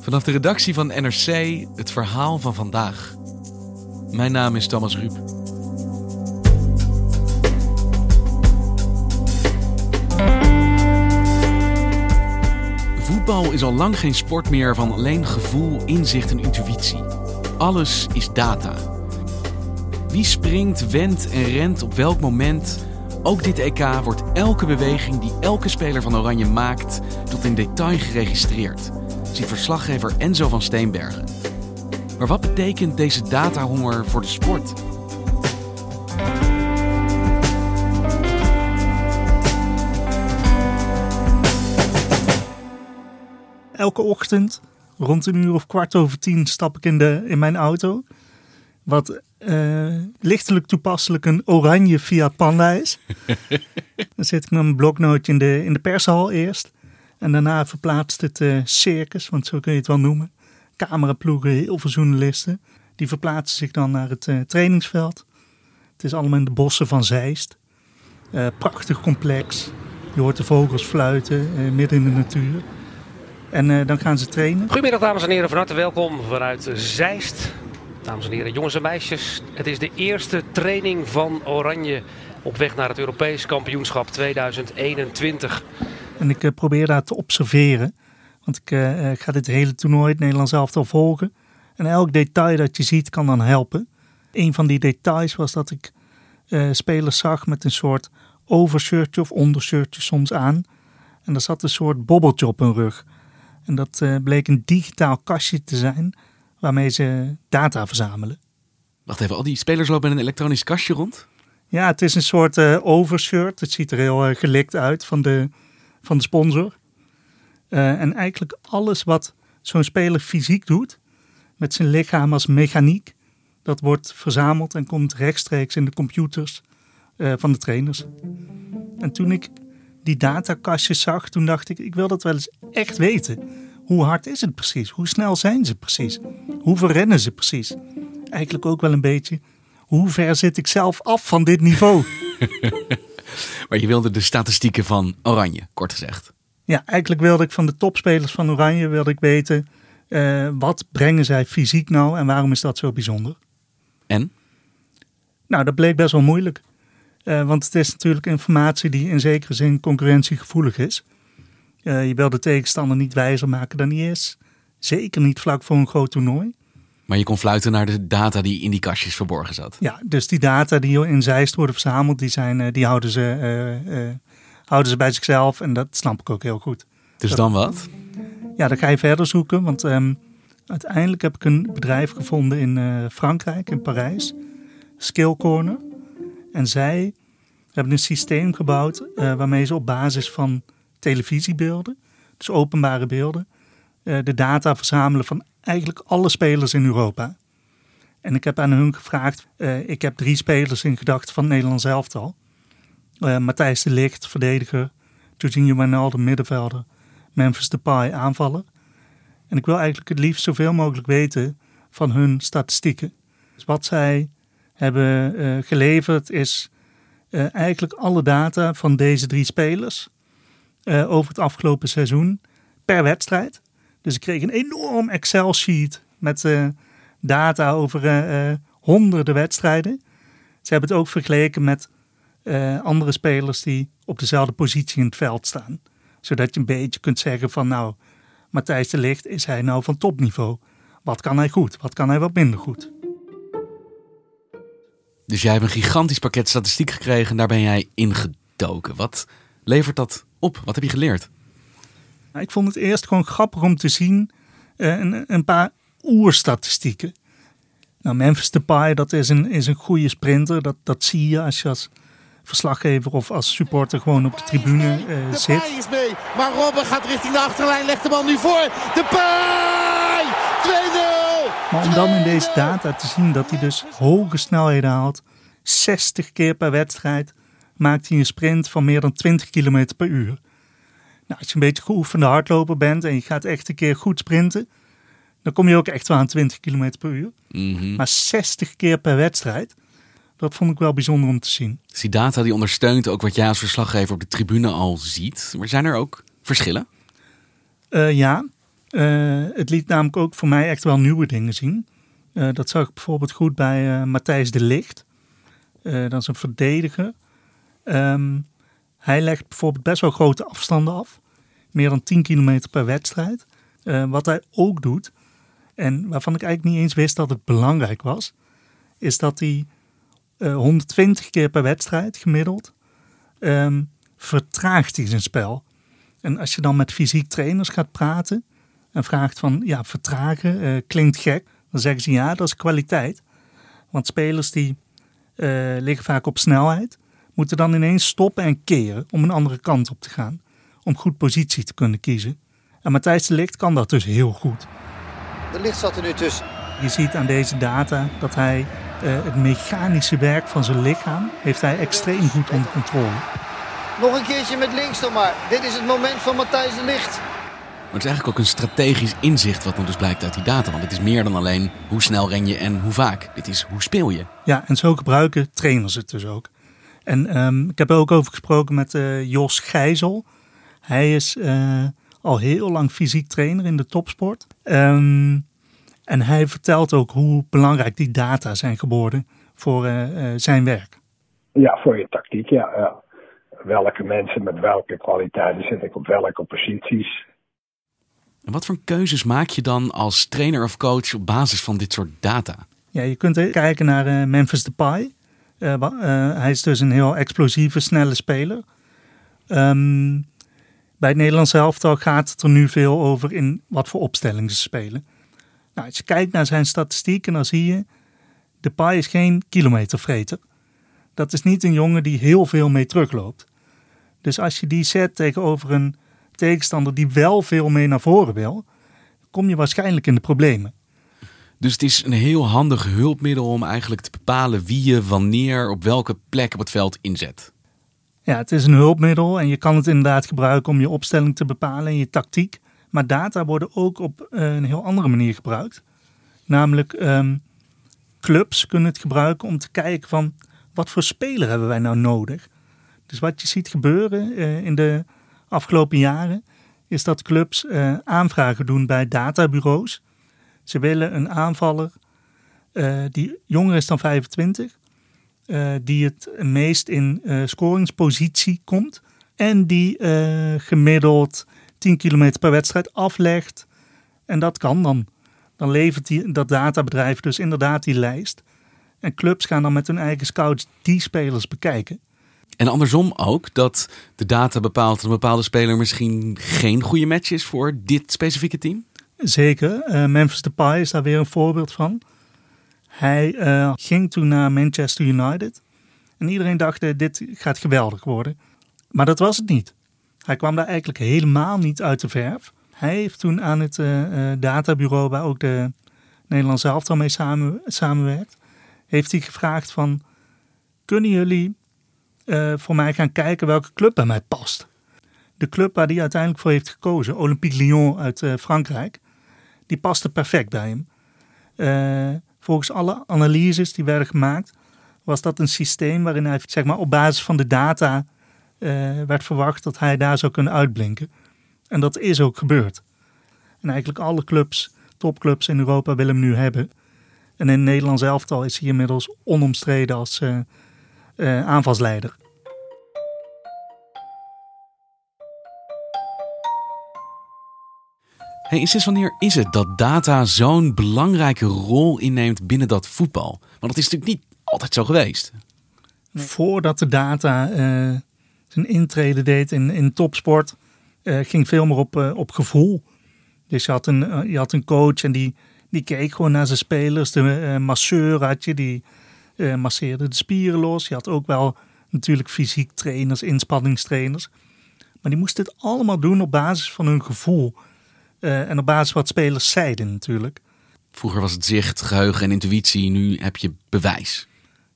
Vanaf de redactie van NRC het verhaal van vandaag. Mijn naam is Thomas Ruip. Voetbal is al lang geen sport meer van alleen gevoel, inzicht en intuïtie. Alles is data. Wie springt, wendt en rent op welk moment? Ook dit EK wordt elke beweging die elke speler van Oranje maakt tot in detail geregistreerd, ziet verslaggever Enzo van Steenbergen. Maar wat betekent deze datahonger voor de sport? elke ochtend rond een uur of kwart over tien stap ik in, de, in mijn auto. Wat eh, lichtelijk toepasselijk een oranje Fiat Panda is. Dan zit ik mijn bloknootje in de, in de pershal eerst. En daarna verplaatst het uh, circus, want zo kun je het wel noemen. Cameraploegen, heel veel journalisten. Die verplaatsen zich dan naar het uh, trainingsveld. Het is allemaal in de bossen van Zeist. prachtig complex. Je hoort de vogels fluiten midden in de natuur. En uh, dan gaan ze trainen. Goedemiddag dames en heren, van harte welkom vanuit Zeist. Dames en heren, jongens en meisjes. Het is de eerste training van Oranje op weg naar het Europees kampioenschap 2021. En ik uh, probeer daar te observeren. Want ik, uh, ik ga dit hele toernooi, het Nederlands elftal, volgen. En elk detail dat je ziet kan dan helpen. Een van die details was dat ik spelers zag met een soort overshirtje of ondershirtje soms aan. En er zat een soort bobbeltje op hun rug. En dat bleek een digitaal kastje te zijn waarmee ze data verzamelen. Wacht even, al die spelers lopen met een elektronisch kastje rond? Ja, het is een soort uh, overshirt. Het ziet er heel uh, gelikt uit van de, van de sponsor. en eigenlijk alles wat zo'n speler fysiek doet, met zijn lichaam als mechaniek, dat wordt verzameld en komt rechtstreeks in de computers van de trainers. En toen ik die datakastjes zag, toen dacht ik, ik wil dat wel eens echt weten. Hoe hard is het precies? Hoe snel zijn ze precies? Hoe verrennen ze precies? Eigenlijk ook wel een beetje, hoe ver zit ik zelf af van dit niveau? maar je wilde de statistieken van Oranje, kort gezegd. Ja, eigenlijk wilde ik van de topspelers van Oranje wilde ik weten, uh, wat brengen zij fysiek nou en waarom is dat zo bijzonder? En? Nou, dat bleek best wel moeilijk. Uh, want het is natuurlijk informatie die in zekere zin concurrentiegevoelig is. Uh, je wil de tegenstander niet wijzer maken dan hij is. Zeker niet vlak voor een groot toernooi. Maar je kon fluiten naar de data die in die kastjes verborgen zat. Ja, dus die data die in Zeist worden verzameld, die, zijn, uh, die houden, ze, houden ze bij zichzelf. En dat snap ik ook heel goed. Dus dat, dan wat? Ja, dan ga je verder zoeken. Want um, uiteindelijk heb ik een bedrijf gevonden in Frankrijk, in Parijs. Skill Corner. En zij hebben een systeem gebouwd waarmee ze op basis van televisiebeelden, dus openbare beelden, uh, de data verzamelen van eigenlijk alle spelers in Europa. En ik heb aan hun gevraagd, uh, ik heb drie spelers in gedachten van het Nederlands elftal. Matthijs de Ligt, verdediger, Jorginho Wijnaldum, middenvelder, Memphis Depay, aanvaller. En ik wil eigenlijk het liefst zoveel mogelijk weten van hun statistieken. Dus wat zij hebben geleverd is eigenlijk alle data van deze drie spelers uh, over het afgelopen seizoen per wedstrijd. Dus ik kreeg een enorm Excel-sheet met data over honderden wedstrijden. Ze hebben het ook vergeleken met andere spelers die op dezelfde positie in het veld staan. Zodat je een beetje kunt zeggen van nou, Matthijs de Ligt, is hij nou van topniveau? Wat kan hij goed? Wat kan hij wat minder goed? Dus jij hebt een gigantisch pakket statistiek gekregen en daar ben jij ingedoken. Wat levert dat op? Wat heb je geleerd? Nou, ik vond het eerst gewoon grappig om te zien uh, een, een, paar oerstatistieken. Nou, Memphis Depay, dat is een, is een goede sprinter. Dat, dat zie je als je als verslaggever of als supporter gewoon op de tribune uh, zit. De is mee, maar Robben gaat richting de achterlijn, legt de bal nu voor. De Paai! 2-0! Maar om dan in deze data te zien dat hij dus hoge snelheden haalt, 60 keer per wedstrijd, maakt hij een sprint van meer dan 20 km per uur. Nou, als je een beetje geoefende hardloper bent en je gaat echt een keer goed sprinten, dan kom je ook echt wel aan 20 km per uur. Mhm. Maar 60 keer per wedstrijd, dat vond ik wel bijzonder om te zien. Dus die data die ondersteunt ook wat jij als verslaggever op de tribune al ziet. Maar zijn er ook verschillen? Uh, ja, uh, het liet namelijk ook voor mij echt wel nieuwe dingen zien. Uh, dat zag ik bijvoorbeeld goed bij Matthijs de Licht. dat is een verdediger. Um, hij legt bijvoorbeeld best wel grote afstanden af. Meer dan 10 kilometer per wedstrijd. wat hij ook doet, en waarvan ik eigenlijk niet eens wist dat het belangrijk was, is dat hij 120 keer per wedstrijd gemiddeld um, vertraagt hij zijn spel. En als je dan met fysiek trainers gaat praten en vraagt van ja, vertragen uh, klinkt gek, dan zeggen ze ja, dat is kwaliteit. Want spelers die uh, liggen vaak op snelheid, moeten dan ineens stoppen en keren om een andere kant op te gaan. Om goed positie te kunnen kiezen. En Matthijs de Ligt kan dat dus heel goed. De licht zat er nu tussen. Je ziet aan deze data dat hij uh, het mechanische werk van zijn lichaam heeft hij extreem goed onder controle. Nog een keertje met links dan maar. Dit is het moment van Matthijs de Licht. Maar het is eigenlijk ook een strategisch inzicht wat dan dus blijkt uit die data. Want het is meer dan alleen hoe snel ren je en hoe vaak. Dit is hoe speel je. Ja, en zo gebruiken trainers het dus ook. En um, ik heb er ook over gesproken met uh, Jos Gijzel. Hij is uh, al heel lang fysiek trainer in de topsport. Um, en hij vertelt ook hoe belangrijk die data zijn geworden voor uh, zijn werk. Ja, voor je tactiek, ja, ja. Welke mensen met welke kwaliteiten zit ik op welke posities. En wat voor keuzes maak je dan als trainer of coach op basis van dit soort data? Ja, je kunt kijken naar uh, Memphis Depay. Uh, hij is dus een heel explosieve, snelle speler. Um, bij het Nederlands elftal gaat het er nu veel over in wat voor opstelling ze spelen. Nou, als je kijkt naar zijn statistieken, dan zie je, de paai is geen kilometervreter. Dat is niet een jongen die heel veel mee terugloopt. Dus als je die zet tegenover een tegenstander die wel veel mee naar voren wil, kom je waarschijnlijk in de problemen. Dus het is een heel handig hulpmiddel om eigenlijk te bepalen wie je wanneer op welke plek op het veld inzet. Ja, het is een hulpmiddel en je kan het inderdaad gebruiken om je opstelling te bepalen en je tactiek. Maar data worden ook op eh, een heel andere manier gebruikt. Namelijk um, clubs kunnen het gebruiken om te kijken van wat voor speler hebben wij nou nodig. Dus wat je ziet gebeuren uh, in de afgelopen jaren is dat clubs uh, aanvragen doen bij databureaus. Ze willen een aanvaller die jonger is dan 25, die het meest in scoringspositie komt en die gemiddeld 10 kilometer per wedstrijd aflegt. En dat kan dan. Dan levert die, dat databedrijf dus inderdaad die lijst. En clubs gaan dan met hun eigen scouts die spelers bekijken. En andersom ook, dat de data bepaalt dat een bepaalde speler misschien geen goede match is voor dit specifieke team? Zeker. Uh, Memphis Depay is daar weer een voorbeeld van. Hij uh, ging toen naar Manchester United. En iedereen dacht, uh, dit gaat geweldig worden. Maar dat was het niet. Hij kwam daar eigenlijk helemaal niet uit de verf. Hij heeft toen aan het uh, databureau, waar ook de Nederlandse elftal mee samen, samenwerkt, heeft hij gevraagd van, kunnen jullie voor mij gaan kijken welke club bij mij past? De club waar hij uiteindelijk voor heeft gekozen, Olympique Lyon uit Frankrijk, die paste perfect bij hem. volgens alle analyses die werden gemaakt, was dat een systeem waarin hij zeg maar, op basis van de data uh, werd verwacht dat hij daar zou kunnen uitblinken. En dat is ook gebeurd. En eigenlijk alle clubs, topclubs in Europa willen hem nu hebben. En in het Nederlands elftal is hij inmiddels onomstreden als uh, aanvalsleider. Hey, sinds wanneer is het dat data zo'n belangrijke rol inneemt binnen dat voetbal? Want dat is natuurlijk niet altijd zo geweest. Voordat de data zijn intrede deed in, in topsport, uh, ging veel meer op, uh, op gevoel. Dus je had een, je had een coach en die, die keek gewoon naar zijn spelers. De masseur had je, die masseerde de spieren los. Je had ook wel natuurlijk fysiek trainers, inspanningstrainers. Maar die moesten het allemaal doen op basis van hun gevoel. Uh, en op basis van wat spelers zeiden natuurlijk. Vroeger was het zicht, geheugen en intuïtie. Nu heb je bewijs.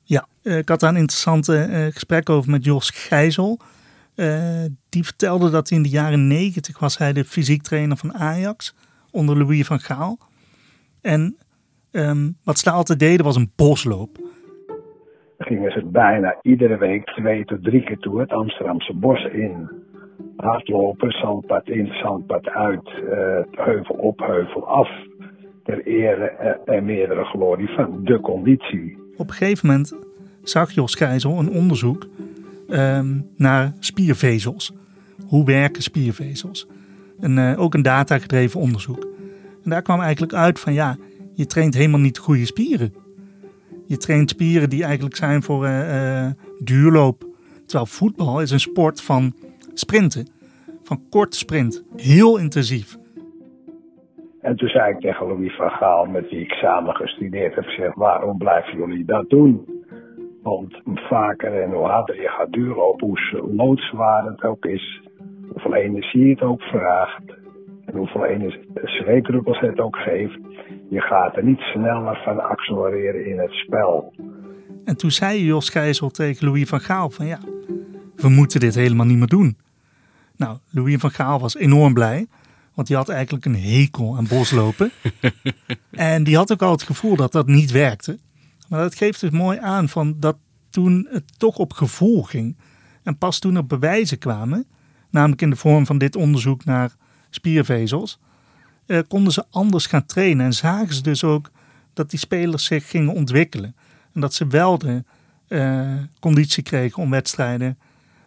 Ja, uh, ik had daar een interessante uh, gesprek over met Jos Gijzel. die vertelde dat in de jaren negentig was hij de fysiek trainer van Ajax. Onder Louis van Gaal. En um, wat ze altijd deden was een bosloop. Gingen ze bijna iedere week twee tot drie keer toe het Amsterdamse bos in hardlopen, zandpad in, zandpad uit, uh, heuvel op, heuvel af. Ter ere en meerdere glorie van de conditie. Op een gegeven moment zag Jos Keizel een onderzoek um, naar spiervezels. Hoe werken spiervezels? En, uh, ook een datagedreven onderzoek. En daar kwam eigenlijk uit van ja, je traint helemaal niet goede spieren. Je traint spieren die eigenlijk zijn voor duurloop. Terwijl voetbal is een sport van sprinten. Van korte sprint. Heel intensief. En toen zei ik tegen Louis van Gaal, met wie ik samen gestudeerd heb, zeg, waarom blijven jullie dat doen? Want vaker en hoe harder je gaat duurlopen, hoe loodzwaar het ook is, hoeveel energie het ook vraagt, en hoeveel zweetdruppels het ook geeft, je gaat er niet sneller van accelereren in het spel. En toen zei Jos Gijzel tegen Louis van Gaal van ja, we moeten dit helemaal niet meer doen. Nou, Louis van Gaal was enorm blij. Want die had eigenlijk een hekel aan boslopen. en die had ook al het gevoel dat dat niet werkte. Maar dat geeft dus mooi aan van dat toen het toch op gevoel ging. En pas toen er bewijzen kwamen, namelijk in de vorm van dit onderzoek naar spiervezels, eh, konden ze anders gaan trainen. En zagen ze dus ook dat die spelers zich gingen ontwikkelen. En dat ze wel de uh, conditie kregen om wedstrijden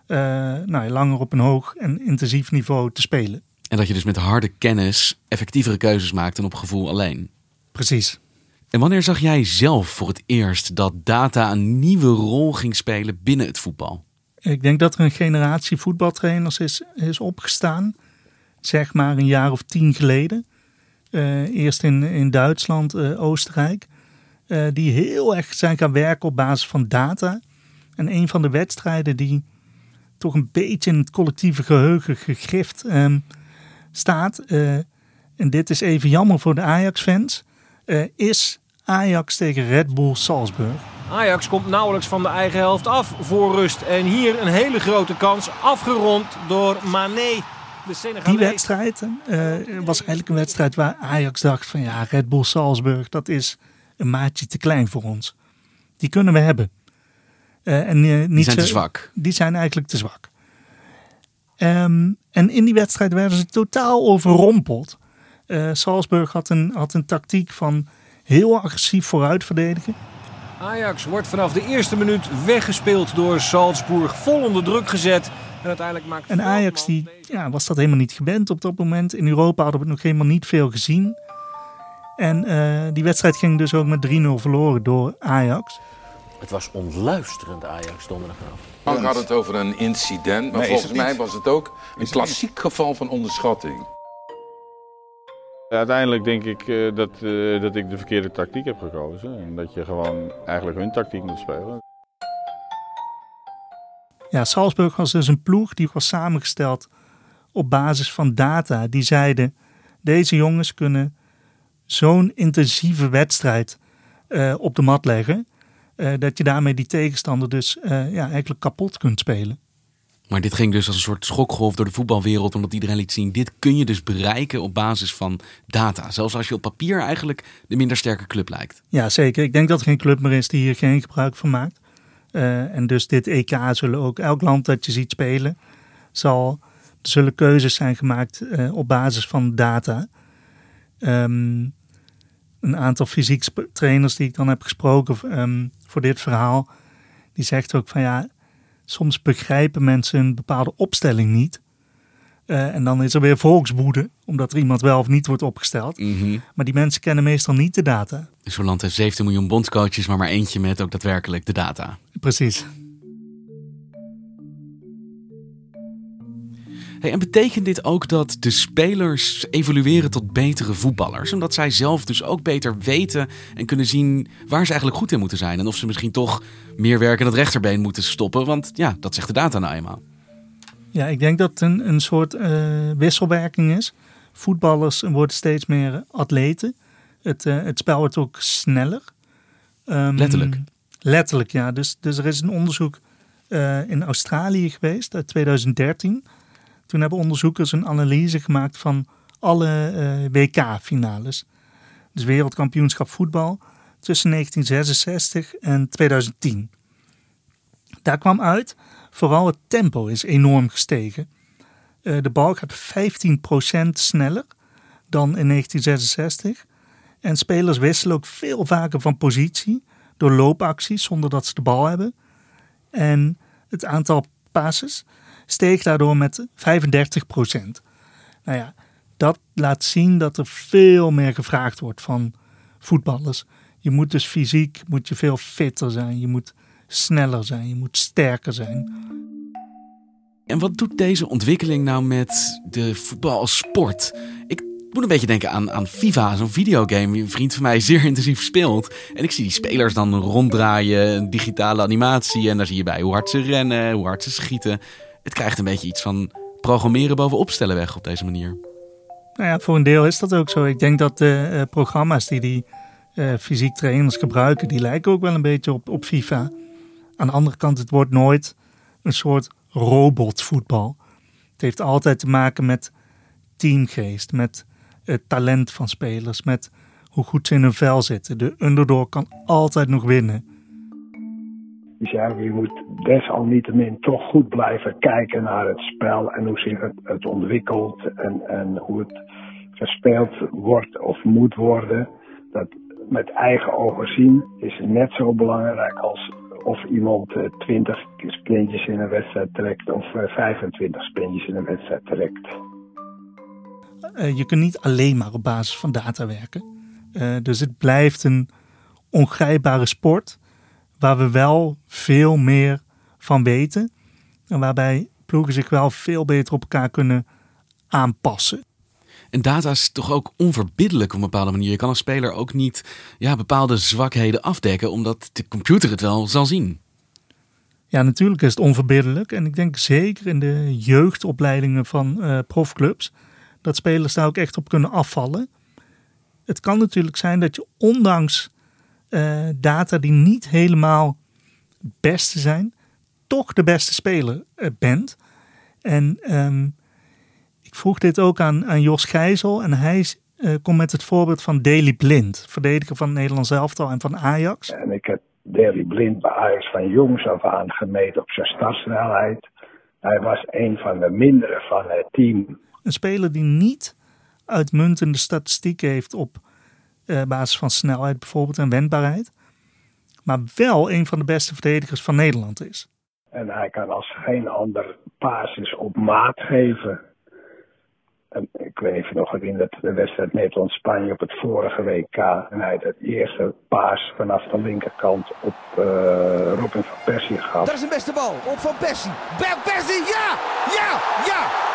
nou, langer op een hoog en intensief niveau te spelen. En dat je dus met harde kennis effectievere keuzes maakt dan op gevoel alleen. Precies. En wanneer zag jij zelf voor het eerst dat data een nieuwe rol ging spelen binnen het voetbal? Ik denk dat er een generatie voetbaltrainers is, is opgestaan, zeg maar een jaar of tien geleden. Uh, eerst in, in Duitsland, uh, Oostenrijk. Uh, die heel erg zijn gaan werken op basis van data. En een van de wedstrijden die toch een beetje in het collectieve geheugen gegrift um, staat. Uh, en dit is even jammer voor de Ajax-fans. Uh, is Ajax tegen Red Bull Salzburg. Ajax komt nauwelijks van de eigen helft af voor rust. En hier een hele grote kans afgerond door Mané. Die wedstrijd uh, was eigenlijk een wedstrijd waar Ajax dacht van ja, Red Bull Salzburg, dat is een maatje te klein voor ons. Die kunnen we hebben. Uh, en, uh, niet die zijn zo, te zwak. Die zijn eigenlijk te zwak. Um, en in die wedstrijd werden ze totaal overrompeld. Uh, Salzburg had een, had een tactiek van heel agressief vooruit verdedigen. Ajax wordt vanaf de eerste minuut weggespeeld door Salzburg. Vol onder druk gezet. En uiteindelijk maakt en Ajax die, ja, was dat helemaal niet gewend op dat moment. In Europa hadden we nog helemaal niet veel gezien. En die wedstrijd ging dus ook met 3-0 verloren door Ajax. Het was onluisterend Ajax donderdagavond. Dan gaat het over een incident, maar volgens mij was het ook een klassiek geval van onderschatting. Uiteindelijk denk ik uh, dat, uh, dat ik de verkeerde tactiek heb gekozen. En dat je gewoon eigenlijk hun tactiek moet spelen. Ja, Salzburg was dus een ploeg die was samengesteld op basis van data. Die zeiden, deze jongens kunnen zo'n intensieve wedstrijd uh, op de mat leggen. Uh, dat je daarmee die tegenstander dus uh, ja, eigenlijk kapot kunt spelen. Maar dit ging dus als een soort schokgolf door de voetbalwereld, omdat iedereen liet zien: dit kun je dus bereiken op basis van data. Zelfs als je op papier eigenlijk de minder sterke club lijkt. Ja, zeker. Ik denk dat er geen club meer is die hier geen gebruik van maakt. Uh, en dus dit EK zullen ook elk land dat je ziet spelen, zal, er zullen keuzes zijn gemaakt op basis van data. Um, een aantal fysiek trainers die ik dan heb gesproken um, voor dit verhaal, die zegt ook van ja, soms begrijpen mensen een bepaalde opstelling niet. Uh, en dan is er weer volkswoede, omdat er iemand wel of niet wordt opgesteld. Mm -hmm. Maar die mensen kennen meestal niet de data. Zo'n land heeft 17 miljoen bondscoaches, maar maar eentje met ook daadwerkelijk de data. Precies. Hey, en betekent dit ook dat de spelers evolueren tot betere voetballers? Omdat zij zelf dus ook beter weten en kunnen zien waar ze eigenlijk goed in moeten zijn. En of ze misschien toch meer werk in het rechterbeen moeten stoppen. Want ja, dat zegt de data nou eenmaal. Ja, ik denk dat het een, een soort uh, wisselwerking is. Voetballers worden steeds meer atleten. Het, uh, het spel wordt ook sneller. Um, letterlijk? Letterlijk, ja. Dus, dus er is een onderzoek uh, in Australië geweest uit 2013. Toen hebben onderzoekers een analyse gemaakt van alle uh, WK-finales. Dus wereldkampioenschap voetbal tussen 1966 en 2010. Daar kwam uit, vooral het tempo is enorm gestegen. Uh, de bal gaat 15% sneller dan in 1966. En spelers wisselen ook veel vaker van positie door loopacties zonder dat ze de bal hebben. En het aantal passes steeg daardoor met 35% Nou ja, dat laat zien dat er veel meer gevraagd wordt van voetballers. Je moet dus fysiek moet je veel fitter zijn, je moet sneller zijn, je moet sterker zijn. En wat doet deze ontwikkeling nou met de voetbal als sport? Ik moet een beetje denken aan, aan FIFA, zo'n videogame die een vriend van mij zeer intensief speelt. En ik zie die spelers dan ronddraaien, een digitale animatie. En daar zie je bij hoe hard ze rennen, hoe hard ze schieten. Het krijgt een beetje iets van programmeren bovenop stellen weg op deze manier. Nou ja, voor een deel is dat ook zo. Ik denk dat de uh, programma's die die uh, fysiek trainers gebruiken, die lijken ook wel een beetje op, op FIFA. Aan de andere kant, het wordt nooit een soort robotvoetbal. Het heeft altijd te maken met teamgeest, met het talent van spelers, met hoe goed ze in hun vel zitten. De underdog kan altijd nog winnen. Dus ja, je moet desalniettemin toch goed blijven kijken naar het spel en hoe zich het, ontwikkelt en, en hoe het gespeeld wordt of moet worden. Dat met eigen ogen zien is net zo belangrijk als of iemand 20 sprintjes in een wedstrijd trekt of 25 sprintjes in een wedstrijd trekt. Uh, je kunt niet alleen maar op basis van data werken. Dus het blijft een ongrijpbare sport waar we wel veel meer van weten. En waarbij ploegen zich wel veel beter op elkaar kunnen aanpassen. En data is toch ook onverbiddelijk op een bepaalde manier. Je kan als speler ook niet ja, bepaalde zwakheden afdekken, omdat de computer het wel zal zien. Ja, natuurlijk is het onverbiddelijk. En ik denk zeker in de jeugdopleidingen van uh, profclubs dat spelers daar ook echt op kunnen afvallen. Het kan natuurlijk zijn dat je ondanks uh, data die niet helemaal het beste zijn, toch de beste speler uh, bent. En um, ik vroeg dit ook aan, aan Jos Gijzel en hij uh, komt met het voorbeeld van Daley Blind, verdediger van Nederlands elftal en van Ajax. En ik heb Daley Blind bij Ajax van jongs af aan gemeten op zijn startsnelheid. Hij was een van de mindere van het team. Een speler die niet uitmuntende statistieken heeft op uh, basis van snelheid bijvoorbeeld en wendbaarheid. Maar wel een van de beste verdedigers van Nederland is. En hij kan als geen ander basis op maat geven. En ik weet even nog in de wedstrijd Nederland-Spanje op het vorige WK. En hij had het eerste paas vanaf de linkerkant op uh, Robin van Persie gehad. Dat is de beste bal op Van Persie. Van Persie, ja! Ja! Ja!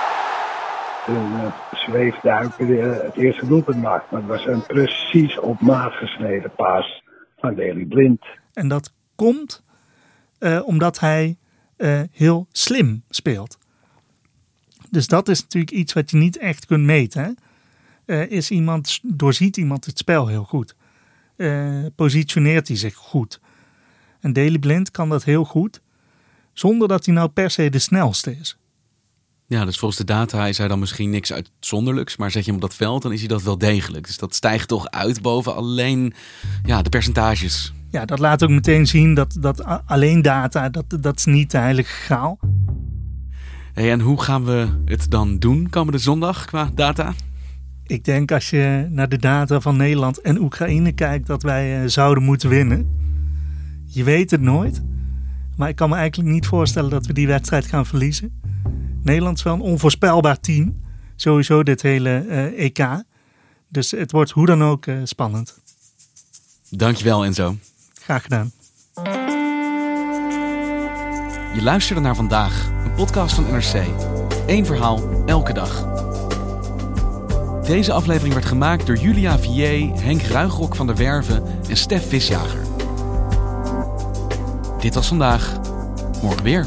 Toen uh, zweefduiken uh, het eerste doelpunt maakt. Maar het was een precies op maat gesneden paas van Daley Blind. En dat komt uh, omdat hij heel slim speelt. Dus dat is natuurlijk iets wat je niet echt kunt meten. Uh, is iemand, doorziet iemand het spel heel goed? Positioneert hij zich goed? En Daily Blind kan dat heel goed, zonder dat hij nou per se de snelste is. Ja, dus volgens de data is hij dan misschien niks uitzonderlijks, maar zet je hem op dat veld, dan is hij dat wel degelijk. Dus dat stijgt toch uit boven alleen ja, de percentages. Ja, dat laat ook meteen zien dat, dat alleen data, dat, dat is niet de heilige graal. Hey, en hoe gaan we het dan doen komende zondag qua data? Ik denk als je naar de data van Nederland en Oekraïne kijkt, dat wij uh, zouden moeten winnen. Je weet het nooit. Maar ik kan me eigenlijk niet voorstellen dat we die wedstrijd gaan verliezen. Nederland is wel een onvoorspelbaar team. Sowieso dit hele uh, EK. Dus het wordt hoe dan ook uh, spannend. Dankjewel Enzo. Graag gedaan. Je luisterde naar vandaag een podcast van NRC. Eén verhaal, elke dag. Deze aflevering werd gemaakt door Julia Vier, Henk Ruigrok van der Werven en Stef Visjager. Dit was vandaag. Morgen weer.